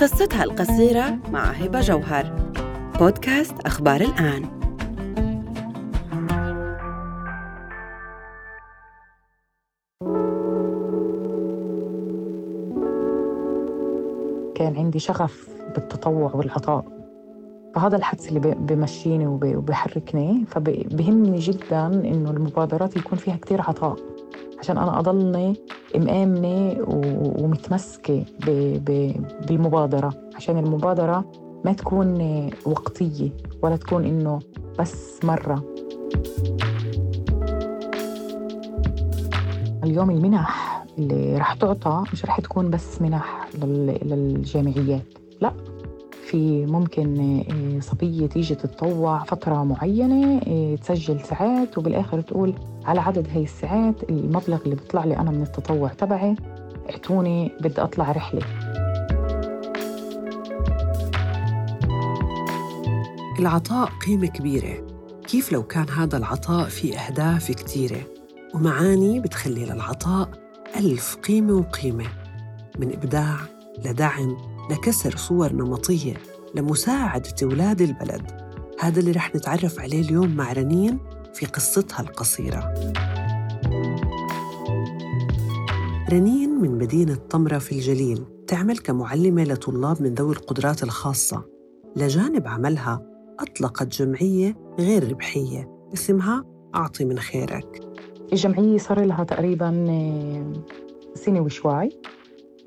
قصتها القصيرة مع هبة جوهر. بودكاست أخبار الآن. كان عندي شغف بالتطوع والعطاء. فهذا الحدس اللي بمشيني وبحركني فبهمني جدا إنه المبادرات يكون فيها كتير عطاء. عشان أنا أضلني مآمنة ومتمسكة بالمبادرة عشان المبادرة ما تكون وقتية ولا تكون إنه بس مرة. اليوم المنح اللي رح تعطى مش رح تكون بس منح للجامعيات لا. في ممكن آه، صبية تيجي تتطوع فترة معينة آه، تسجل ساعات وبالآخر تقول على عدد هاي الساعات المبلغ اللي بيطلع لي أنا من التطوع تبعي اعطوني بدي أطلع رحلة. العطاء قيمة كبيرة. كيف لو كان هذا العطاء في أهداف كتيرة؟ ومعاني بتخلي للعطاء ألف قيمة وقيمة من إبداع لدعم لكسر صور نمطية لمساعدة أولاد البلد. هذا اللي رح نتعرف عليه اليوم مع رنين في قصتها القصيرة. رنين من مدينة طمرة في الجليل تعمل كمعلمة لطلاب من ذوي القدرات الخاصة. لجانب عملها أطلقت جمعية غير ربحية اسمها أعطي من خيرك. الجمعية صار لها تقريباً آه، سنة وشوي.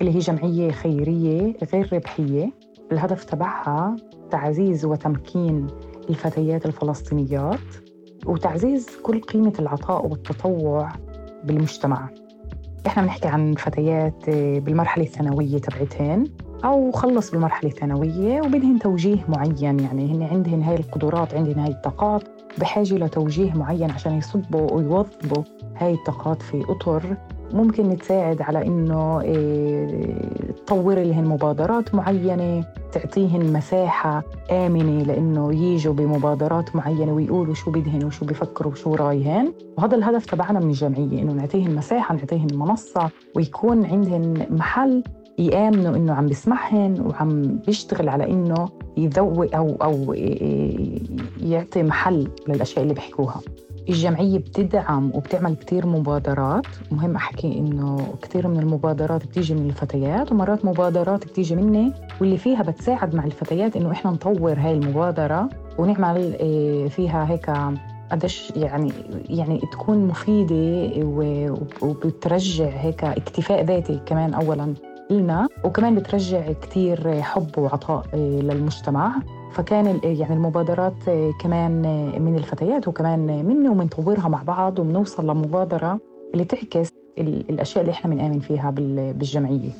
اللي هي جمعية خيرية غير ربحية. الهدف تبعها تعزيز وتمكين الفتيات الفلسطينيات وتعزيز كل قيمة العطاء والتطوع بالمجتمع. إحنا بنحكي عن فتيات بالمرحلة الثانوية تبعتهن أو خلص بالمرحلة الثانوية وبدهن توجيه معين. يعني هن عندهن هاي القدرات عندهن هاي الطاقات بحاجة لتوجيه معين عشان يصبوا ويوظبوا هاي الطاقات في أطر ممكن تساعد على إنه آه، تطور لهن مبادرات معينة تعطيهن مساحة آمنة لإنه يجوا بمبادرات معينة ويقولوا شو بدهن وشو بفكروا وشو رايهن. وهذا الهدف تبعنا من الجمعية إنه نعطيهن مساحة نعطيهن منصة ويكون عندهن محل يآمنوا إنه عم بيسمعهن وعم بيشتغل على إنه يذوق أو أو آه، يعطي محل للأشياء اللي بيحكوها. الجمعية بتدعم وبتعمل كتير مبادرات. مهم أحكي إنه كتير من المبادرات بتيجي من الفتيات ومرات مبادرات بتيجي مني واللي فيها بتساعد مع الفتيات إنه إحنا نطور هاي المبادرة ونعمل آه، فيها هيك قديش يعني يعني تكون مفيدة وبترجع هيك اكتفاء ذاتي كمان أولاً لنا وكمان بترجع كتير حب وعطاء آه، للمجتمع. فكان يعني المبادرات كمان من الفتيات وكمان مني ومنطورها مع بعض وبنوصل لمبادرة اللي تعكس الأشياء اللي إحنا بنآمن فيها بالجمعية.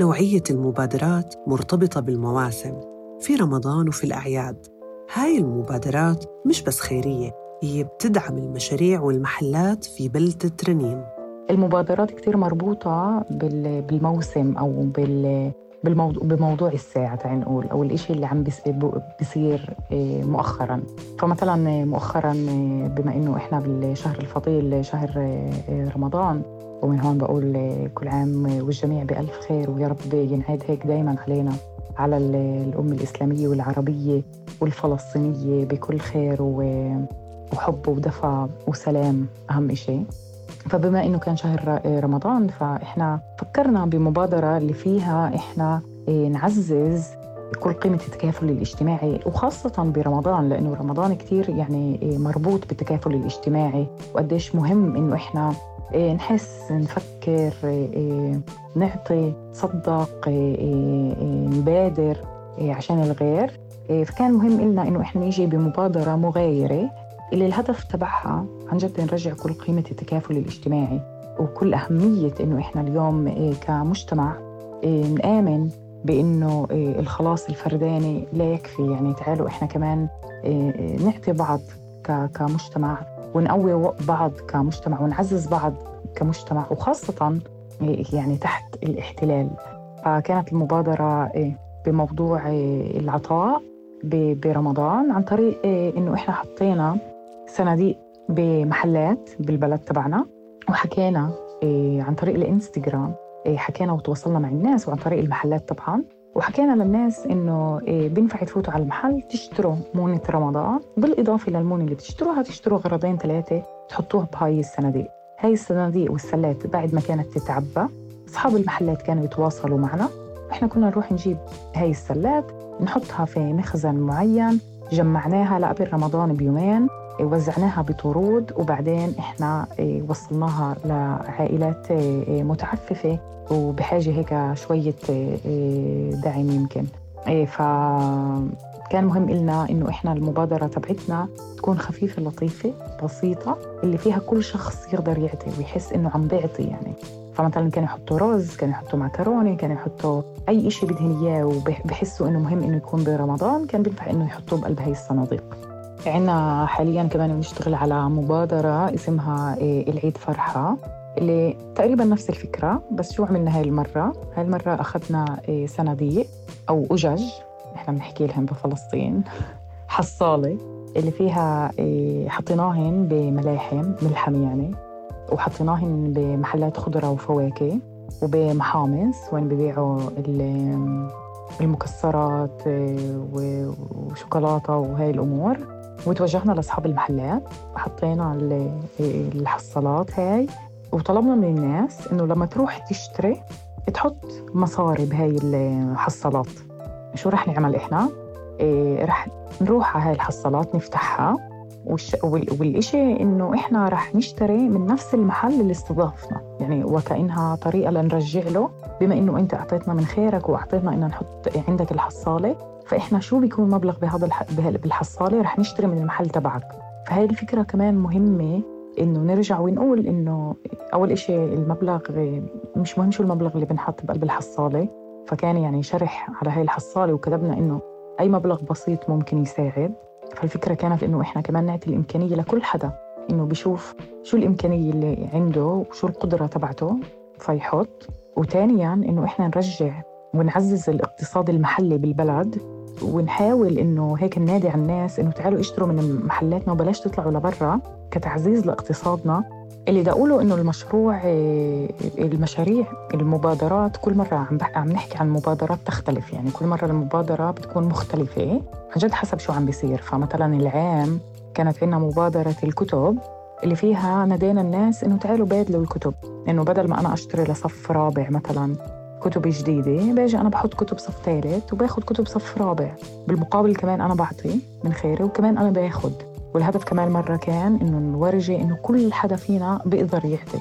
نوعية المبادرات مرتبطة بالمواسم في رمضان وفي الأعياد. هاي المبادرات مش بس خيرية هي بتدعم المشاريع والمحلات في بلدة رنين المبادرات كتير مربوطة بالموسم أو بال بالموضوع بموضوع الساعة تعال نقول أو الإشي اللي عم بيصير آه، مؤخرا. فمثلا مؤخرا آه، بما إنه إحنا بالشهر الفضيل شهر آه، رمضان ومن هون بقول كل عام والجميع بألف خير ويا رب ينعاد هيك دايما علينا على الأمة الإسلامية والعربية والفلسطينية بكل خير و وحب ودفى وسلام أهم شيء فبما إنه كان شهر رمضان فإحنا فكرنا بمبادرة اللي فيها إحنا إيه، نعزز كل قيمة التكافل الاجتماعي وخاصة برمضان لأنه رمضان كتير يعني إيه، مربوط بالتكافل الاجتماعي وقديش مهم إنه إحنا إيه، نحس نفكر نعطي نصدق نبادر عشان الغير. فكان مهم إلنا إنه إحنا نيجي بمبادرة مغايرة اللي الهدف تبعها عن جد نرجع كل قيمة التكافل الاجتماعي وكل أهمية إنه إحنا اليوم إيه، كمجتمع إيه، نآمن بإنه إيه، الخلاص الفرداني لا يكفي. يعني تعالوا إحنا كمان نعطي بعض كمجتمع ونقوي بعض كمجتمع ونعزز بعض كمجتمع وخاصة يعني تحت الاحتلال. فكانت المبادرة بموضوع العطاء برمضان عن طريق إنه إحنا حطينا صناديق بمحلات بالبلد تبعنا وحكينا عن طريق الإنستغرام حكينا وتواصلنا مع الناس وعن طريق المحلات طبعا وحكينا للناس إنه بينفع تفوتوا على المحل تشتروا مونة رمضان بالإضافة للمونة اللي بتشتروها تشتروا غرضين ثلاثة تحطوها بهاي الصناديق هاي الصناديق والسلات بعد ما كانت تتعبى أصحاب المحلات كانوا يتواصلوا معنا. إحنا كنا نروح نجيب هاي السلات نحطها في مخزن معين جمعناها لقبل رمضان بيومين. وزعناها بطرود وبعدين إحنا إيه، وصلناها لعائلات إيه، متعففة وبحاجة هيك شوية إيه، دعم يمكن. ف كان مهم إلنا إنه إحنا المبادرة تبعتنا تكون خفيفة لطيفة بسيطة اللي فيها كل شخص يقدر يعطي ويحس إنه عم بيعطي يعني. فمثلا كانوا يحطوا رز كانوا يحطوا معكرونه كانوا يحطوا أي شيء بدهن إياه وبحسوا إنه مهم إنه يكون برمضان كان بينفع إنه يحطوه بقلب هي الصناديق. عندنا حاليا كمان بنشتغل على مبادرة اسمها إيه، العيد فرحة اللي تقريبا نفس الفكرة بس شو عملنا هاي المرة؟ هاي المرة أخذنا إيه، صناديق أو أجج إحنا بنحكي لهم بفلسطين حصالة اللي فيها إيه، حطيناهن بملاحم ملحم يعني وحطيناهن بمحلات خضرة وفواكه وبمحامص وين ببيعوا المكسرات وشوكولاتة وهي الأمور وتوجهنا لأصحاب المحلات حطينا الحصالات هاي وطلبنا من الناس إنه لما تروح تشتري تحط مصاري بهاي الحصالات. شو رح نعمل إحنا؟ إيه رح نروح على هاي الحصالات نفتحها والش... والإشي إنه إحنا رح نشتري من نفس المحل اللي استضافنا. يعني وكأنها طريقة لنرجع له بما إنه أنت أعطيتنا من خيرك وأعطيتنا إنه نحط عندك الحصالة. فإحنا شو بيكون مبلغ بهذا الح... بالحصالة؟ رح نشتري من المحل تبعك. فهي الفكرة كمان مهمة إنه نرجع ونقول إنه أول إشي المبلغ مش مهم شو المبلغ اللي بنحط بقلب الحصالة فكان يعني شرح على هاي الحصالة وكتبنا إنه أي مبلغ بسيط ممكن يساعد. فالفكرة كانت إنه إحنا كمان نعطي الإمكانية لكل حدا إنه بيشوف شو الإمكانية اللي عنده وشو القدرة تبعته فيحط. وثانيا إنه إحنا نرجع ونعزز الاقتصاد المحلي بالبلد ونحاول إنه هيك ننادي على الناس إنه تعالوا اشتروا من محلاتنا وبلاش تطلعوا لبرا كتعزيز لاقتصادنا. اللي بدي أقوله إنه المشروع آه، المشاريع المبادرات كل مرة عم عم نحكي عن مبادرات تختلف. يعني كل مرة المبادرة بتكون مختلفة عن جد حسب شو عم بيصير. فمثلا العام كانت عندنا مبادرة الكتب اللي فيها نادينا الناس إنه تعالوا بادلوا الكتب. إنه بدل ما أنا أشتري لصف رابع مثلا كتب جديدة باجي أنا بحط كتب صف ثالث وباخد كتب صف رابع. بالمقابل كمان أنا بعطي من خيري وكمان أنا باخد. والهدف كمان مرة كان إنه نورجي إنه كل حدا فينا بيقدر يعطي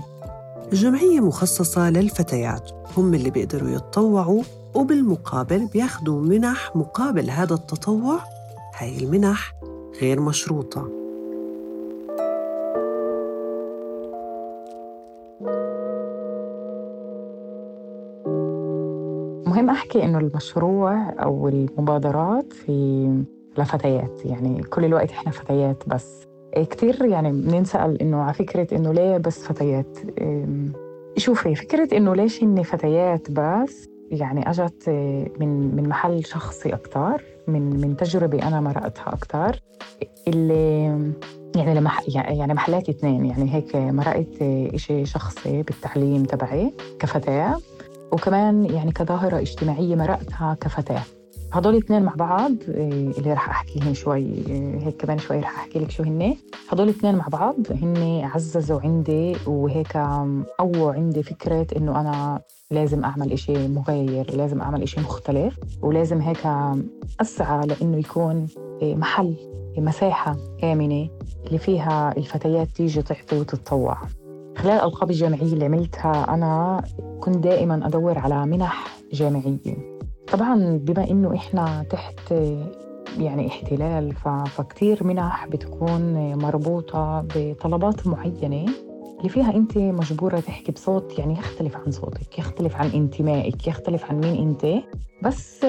الجمعية مخصصة للفتيات هم اللي بيقدروا يتطوعوا وبالمقابل بياخدوا منح مقابل هذا التطوع. هاي المنح غير مشروطة. مهم أحكي إنه المشروع أو المبادرات في لفتيات يعني كل الوقت إحنا فتيات بس. كثير يعني بننسأل إنه على فكرة إنه ليه بس فتيات؟ شوفي فكرة إنه ليش هن فتيات بس؟ يعني أجت من من محل شخصي أكثر من من تجربة أنا مرقتها أكثر اللي يعني لما يعني محلات اثنين يعني هيك مرقت إشي شخصي بالتعليم تبعي كفتاة وكمان يعني كظاهرة اجتماعية مرقتها كفتاة. هدول الاثنين مع بعض إيه، اللي رح احكيهم شوي إيه، هيك كمان شوي رح أحكي لك شو هن هدول الاثنين مع بعض هن عززوا عندي وهيك قووا عندي فكرة إنه أنا لازم أعمل إشي مغاير لازم أعمل إشي مختلف ولازم هيك أسعى لإنه يكون إيه، محل مساحة آمنة اللي فيها الفتيات تيجي تعطي وتتطوع. خلال الألقاب الجامعية اللي عملتها أنا كنت دائما أدور على منح جامعية. طبعا بما إنه إحنا تحت يعني احتلال فكتير منح بتكون مربوطة بطلبات معينة. اللي فيها أنت مجبورة تحكي بصوت يعني يختلف عن صوتك يختلف عن انتمائك يختلف عن مين أنت بس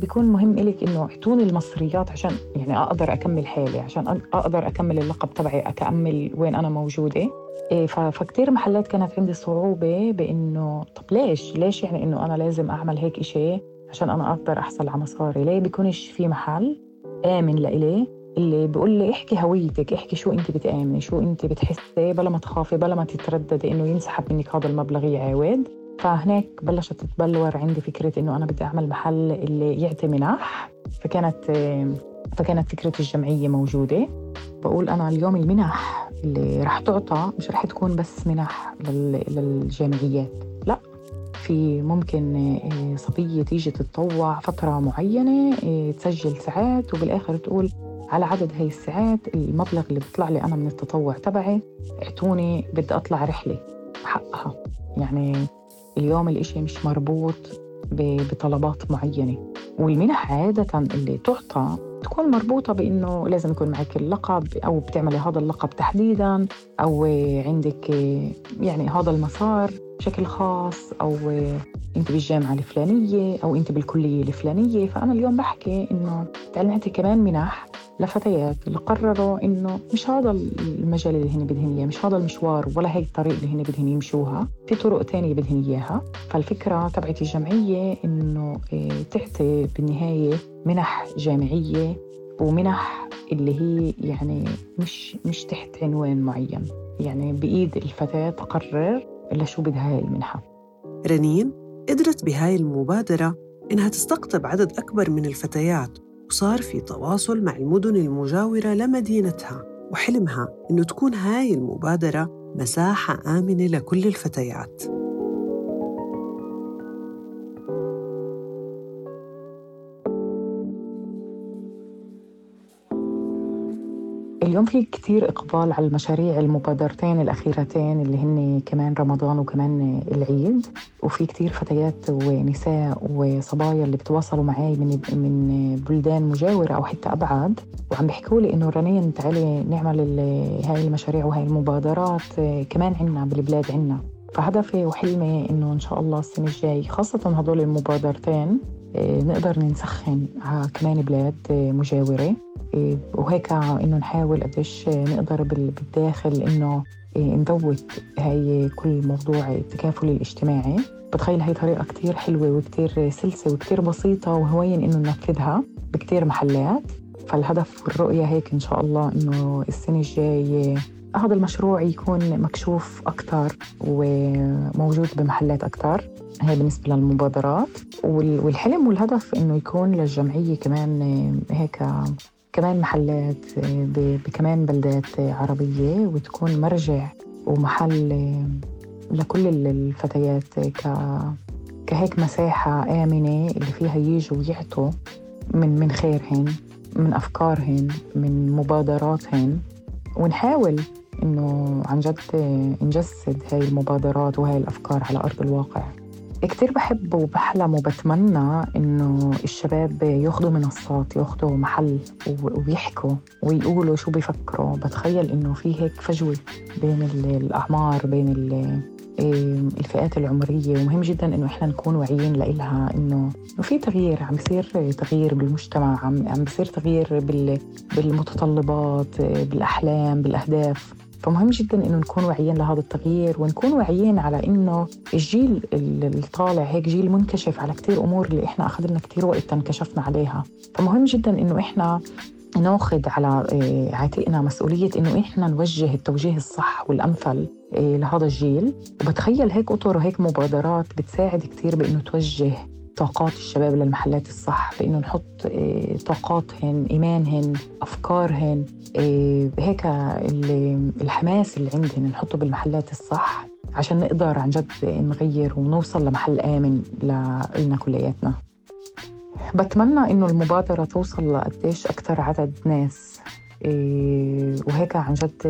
بيكون مهم إلك إنه اعطوني المصريات عشان يعني أقدر أكمل حالي عشان أقدر أكمل اللقب تبعي أكمل وين أنا موجودة إيه، فكتير محلات كانت عندي صعوبة بإنه طب ليش؟ ليش يعني إنه أنا لازم أعمل هيك إشي عشان أنا أقدر أحصل على مصاري؟ ليه بيكونش في محل آمن لإلي اللي بيقول لي احكي هويتك احكي شو انت بتآمني شو انت بتحسي بلا ما تخافي بلا ما تترددي انه ينسحب منك هذا المبلغ يعاود فهناك بلشت تتبلور عندي فكرة إنه أنا بدي أعمل محل اللي يعطي منح فكانت فكانت فكرة الجمعية موجودة. بقول أنا اليوم المنح اللي رح تعطى مش رح تكون بس منح للجامعيات. لا في ممكن آه، صبية تيجي تتطوع فترة معينة آه، تسجل ساعات وبالآخر تقول على عدد هاي الساعات المبلغ اللي بيطلع لي أنا من التطوع تبعي اعطوني بدي أطلع رحلة حقها يعني اليوم الإشي مش مربوط بطلبات معينة. والمنح عادة اللي تعطى تكون مربوطة بإنه لازم يكون معك اللقب أو بتعملي هذا اللقب تحديداً أو عندك يعني هذا المسار بشكل خاص أو أنت بالجامعة الفلانية أو أنت بالكلية الفلانية. فأنا اليوم بحكي إنه تعلمتي كمان منح لفتيات اللي قرروا إنه مش هذا المجال اللي هن بدهن إياه مش هذا المشوار ولا هي الطريق اللي هن بدهن يمشوها. في طرق تانية بدهن إياها. فالفكرة تبعت الجمعية إنه إيه، تعطي بالنهاية منح جامعية ومنح اللي هي يعني مش مش تحت عنوان معين. يعني بإيد الفتاة تقرر إلا شو بدها هاي المنحة. رنين قدرت بهاي المبادرة إنها تستقطب عدد أكبر من الفتيات. وصار في تواصل مع المدن المجاورة لمدينتها وحلمها إنه تكون هاي المبادرة مساحة آمنة لكل الفتيات. اليوم في كتير إقبال على المشاريع المبادرتين الأخيرتين اللي هن كمان رمضان وكمان العيد وفي كتير فتيات ونساء وصبايا اللي بتواصلوا معي من من بلدان مجاورة أو حتى أبعد وعم بيحكوا لي إنه رنين تعالي نعمل هاي المشاريع وهاي المبادرات كمان عنا بالبلاد عنا. فهدفي وحلمي إنه إن شاء الله السنة الجاي خاصة هدول المبادرتين نقدر نسخن على كمان بلاد مجاورة. وهيك إنه نحاول قديش نقدر بالداخل إنه نذوق هاي كل موضوع التكافل الاجتماعي. بتخيل هاي طريقة كتير حلوة وكتير سلسة وكتير بسيطة وهوين إنه ننفذها بكتير محلات. فالهدف والرؤية هيك إن شاء الله إنه السنة الجاية هذا المشروع يكون مكشوف أكثر وموجود بمحلات أكثر هي بالنسبة للمبادرات. والحلم والهدف إنه يكون للجمعية كمان هيك كمان محلات بكمان بلدات عربية وتكون مرجع ومحل لكل الفتيات ك كهيك مساحة آمنة اللي فيها يجوا ويعطوا من من خيرهن من أفكارهن من مبادراتهن. ونحاول إنه عن جد نجسد هاي المبادرات وهاي الأفكار على أرض الواقع. كتير بحب وبحلم وبتمنى إنه الشباب ياخذوا منصات ياخذوا محل ويحكوا ويقولوا شو بيفكروا. بتخيل إنه في هيك فجوة بين الأعمار بين الفئات العمرية. ومهم جدا إنه إحنا نكون واعيين لإلها إنه في تغيير عم بيصير تغيير بالمجتمع عم عم بيصير تغيير بالمتطلبات بالأحلام بالأهداف. فمهم جدا إنه نكون واعيين لهذا التغيير ونكون واعيين على إنه الجيل اللي طالع هيك جيل منكشف على كثير أمور اللي إحنا اخذ لنا كثير وقت تنكشفنا عليها. فمهم جدا إنه إحنا ناخذ على آه، عاتقنا مسؤولية إنه إحنا نوجه التوجيه الصح والأمثل آه، لهذا الجيل. وبتخيل هيك أطر وهيك مبادرات بتساعد كثير بإنه توجه طاقات الشباب للمحلات الصح بإنه نحط آه، طاقاتهن إيمانهن أفكارهن آه، هيك الحماس اللي عندهن نحطه بالمحلات الصح عشان نقدر عن جد نغير ونوصل لمحل آمن لنا كلياتنا. بتمنى إنه المبادرة توصل لقديش أكثر عدد ناس آه، وهيك عن جد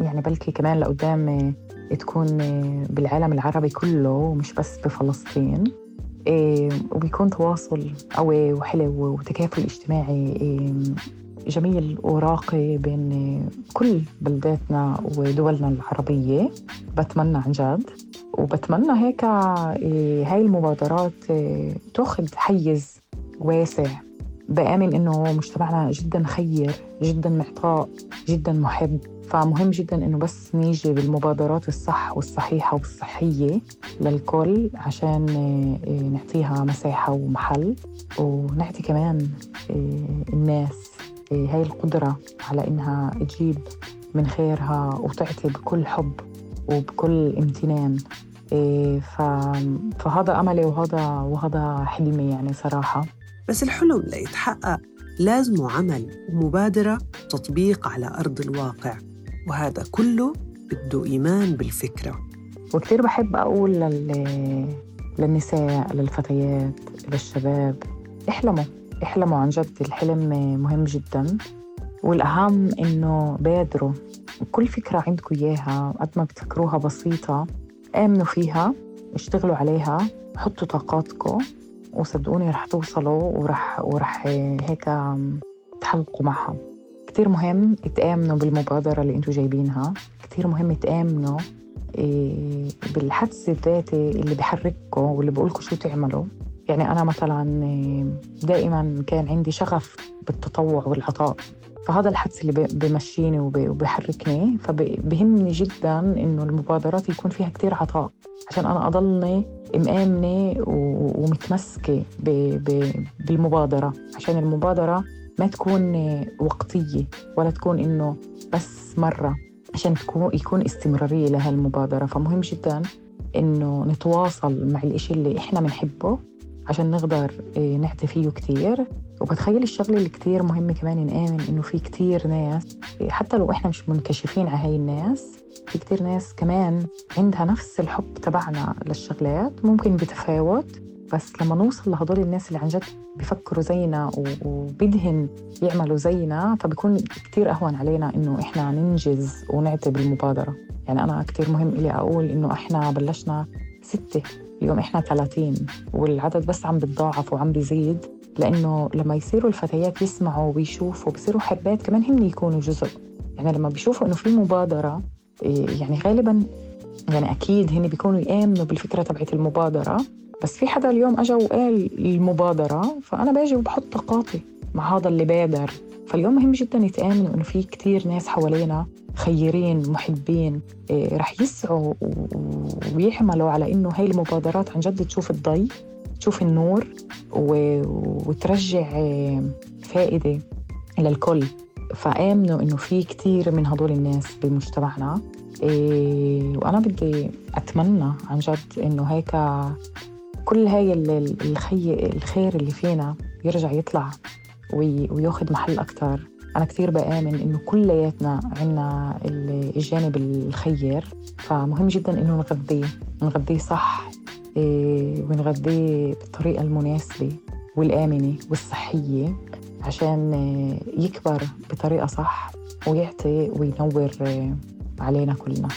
يعني بلكي كمان لقدام تكون بالعالم العربي كله مش بس بفلسطين. وبيكون تواصل قوي وحلو وتكافل اجتماعي إيه، جميل وراقي بين كل بلداتنا ودولنا العربية. بتمنى عن جد وبتمنى هيك إيه، هاي المبادرات تأخذ حيز واسع. بآمن إنه مجتمعنا جدا خير جدا معطاء جدا محب. فمهم جدا إنه بس نيجي بالمبادرات الصح والصحيحة والصحية للكل عشان آه، نعطيها مساحة ومحل. ونعطي كمان آه، الناس آه، هاي القدرة على إنها تجيب من خيرها وتعطي بكل حب وبكل امتنان. فهذا أملي وهذا وهذا حلمي يعني صراحة. بس الحلم ليتحقق لازمه عمل ومبادرة وتطبيق على أرض الواقع. وهذا كله بده إيمان بالفكرة. وكثير بحب أقول لل... للنساء للفتيات للشباب احلموا احلموا عن جد الحلم مهم جدا. والأهم إنه بادروا. كل فكرة عندكم إياها قد ما بتفكروها بسيطة آمنوا فيها اشتغلوا عليها حطوا طاقاتكم وصدقوني رح توصلوا ورح ورح هيك تحققوا معها. كتير مهم تآمنوا بالمبادرة اللي أنتم جايبينها. كتير مهم تآمنوا إيه، بالحدس الذاتي اللي بحرككم واللي بقولكم شو تعملوا. يعني أنا مثلا إيه، دائما كان عندي شغف بالتطوع والعطاء. فهذا الحدس اللي بمشيني وبحركني فبهمني جدا إنه المبادرات يكون فيها كتير عطاء. عشان أنا أضلني مآمنة ومتمسكة بالمبادرة. عشان المبادرة ما تكون وقتية ولا تكون إنه بس مرة عشان تكون يكون استمرارية لهالمبادرة. فمهم جدا إنه نتواصل مع الإشي اللي إحنا بنحبه عشان نقدر آه، نعطي فيه كتير. وبتخيل الشغلة اللي كتير مهمة كمان نآمن إنه في كتير ناس حتى لو إحنا مش منكشفين على هاي الناس في كتير ناس كمان عندها نفس الحب تبعنا للشغلات. ممكن بتفاوت بس لما نوصل لهدول الناس اللي عن جد بيفكروا زينا وبدهن يعملوا زينا فبكون كتير أهون علينا إنه إحنا ننجز ونعطي بالمبادرة. يعني أنا كتير مهم إلي أقول إنه إحنا بلشنا ستة اليوم إحنا 30 والعدد بس عم بتضاعف وعم بيزيد لأنه لما يصيروا الفتيات يسمعوا ويشوفوا بصيروا حبات كمان هم يكونوا جزء. يعني لما بيشوفوا إنه في مبادرة إيه، يعني غالبا يعني أكيد هن بيكونوا يآمنوا بالفكرة تبعت المبادرة بس في حدا اليوم اجى وقال المبادرة فأنا باجي وبحط طاقاتي مع هذا اللي بادر. فاليوم مهم جدا يتآمنوا إنه في كتير ناس حوالينا خيرين محبين إيه رح يسعوا ويعملوا على إنه هاي المبادرات عن جد تشوف الضي تشوف النور وترجع إيه فائدة للكل فآمنوا إنه في كتير من هدول الناس بمجتمعنا إيه وأنا بدي أتمنى عن جد إنه هيك كل هاي الخي الخير اللي فينا يرجع يطلع وياخذ محل أكتر. أنا كثير بآمن إنه كلياتنا عنا الجانب الخير فمهم جدا إنه نغذيه نغذيه صح إيه، ونغذيه بالطريقة المناسبة والآمنة والصحية عشان يكبر بطريقة صح ويعطي وينور علينا كلنا.